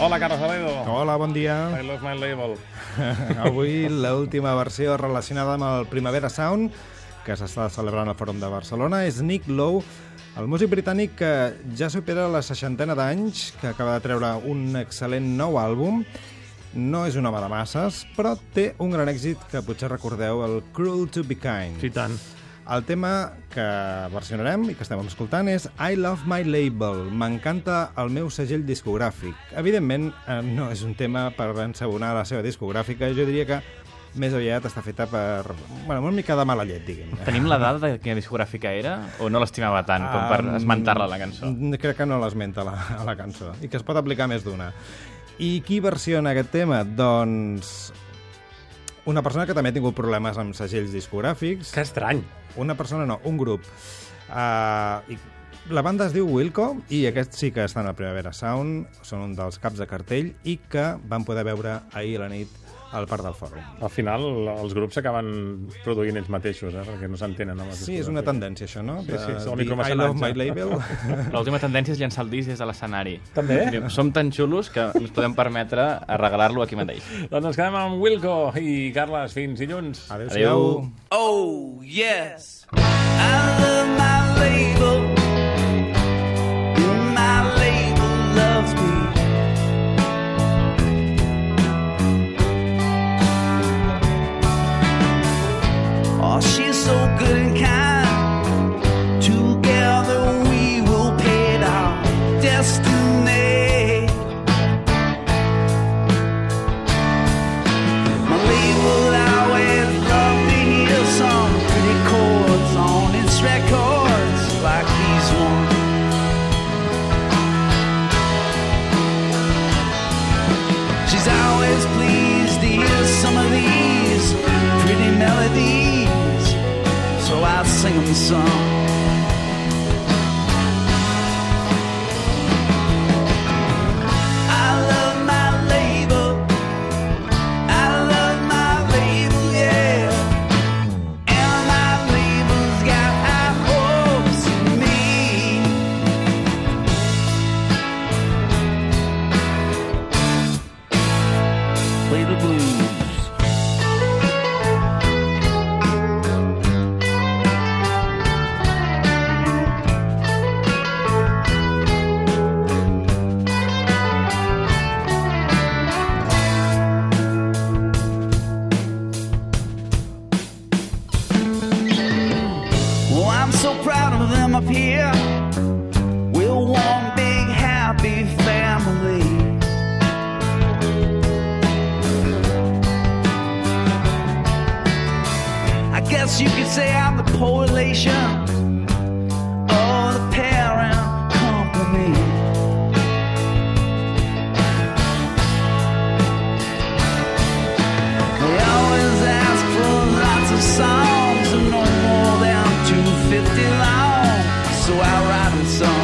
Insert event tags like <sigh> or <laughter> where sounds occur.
Hola, Carlos Aledo. Hola, bon dia. I love my label. <laughs> Avui l'última versió relacionada amb el Primavera Sound que s'està celebrant al Fòrum de Barcelona és Nick Lowe, el músic britànic que ja supera la seixantena d'anys, que acaba de treure un excel·lent nou àlbum no és un home de masses, però té un gran èxit que potser recordeu, el Cruel to be Kind. Sí, tant. El tema que versionarem i que estem escoltant és I Love My Label. M'encanta el meu segell discogràfic. Evidentment, eh, no és un tema per ensabonar la seva discogràfica. Jo diria que més aviat està feta per... Bueno, una mica de mala llet, diguem. Tenim la dada de quina discogràfica era? O no l'estimava tant com per Um, esmentar-la a la cançó? Crec que no l'esmenta a la, a la cançó i que es pot aplicar més d'una. I qui versiona aquest tema? Doncs una persona que també ha tingut problemes amb segells discogràfics. Que estrany. Una persona no, un grup. Uh, i la banda es diu Wilco i aquests sí que estan al Primavera Sound, són un dels caps de cartell i que van poder veure ahir a la nit al Parc del Fòrum. Al final, els grups s'acaben produint ells mateixos, eh? perquè no s'entenen amb les Sí, és una tendència, això, no? Sí, sí, el dir, I love my label. <laughs> L'última tendència és llançar el disc des de l'escenari. També? Diu, Som tan xulos que ens podem permetre a regalar-lo aquí mateix. Doncs ens quedem amb Wilco i Carles. Fins dilluns. Adéu-siau. Adéu. Oh, yes. I I you could say I'm the correlation of the parent company. They always ask for lots of songs and no more than 250 long, so I write them songs.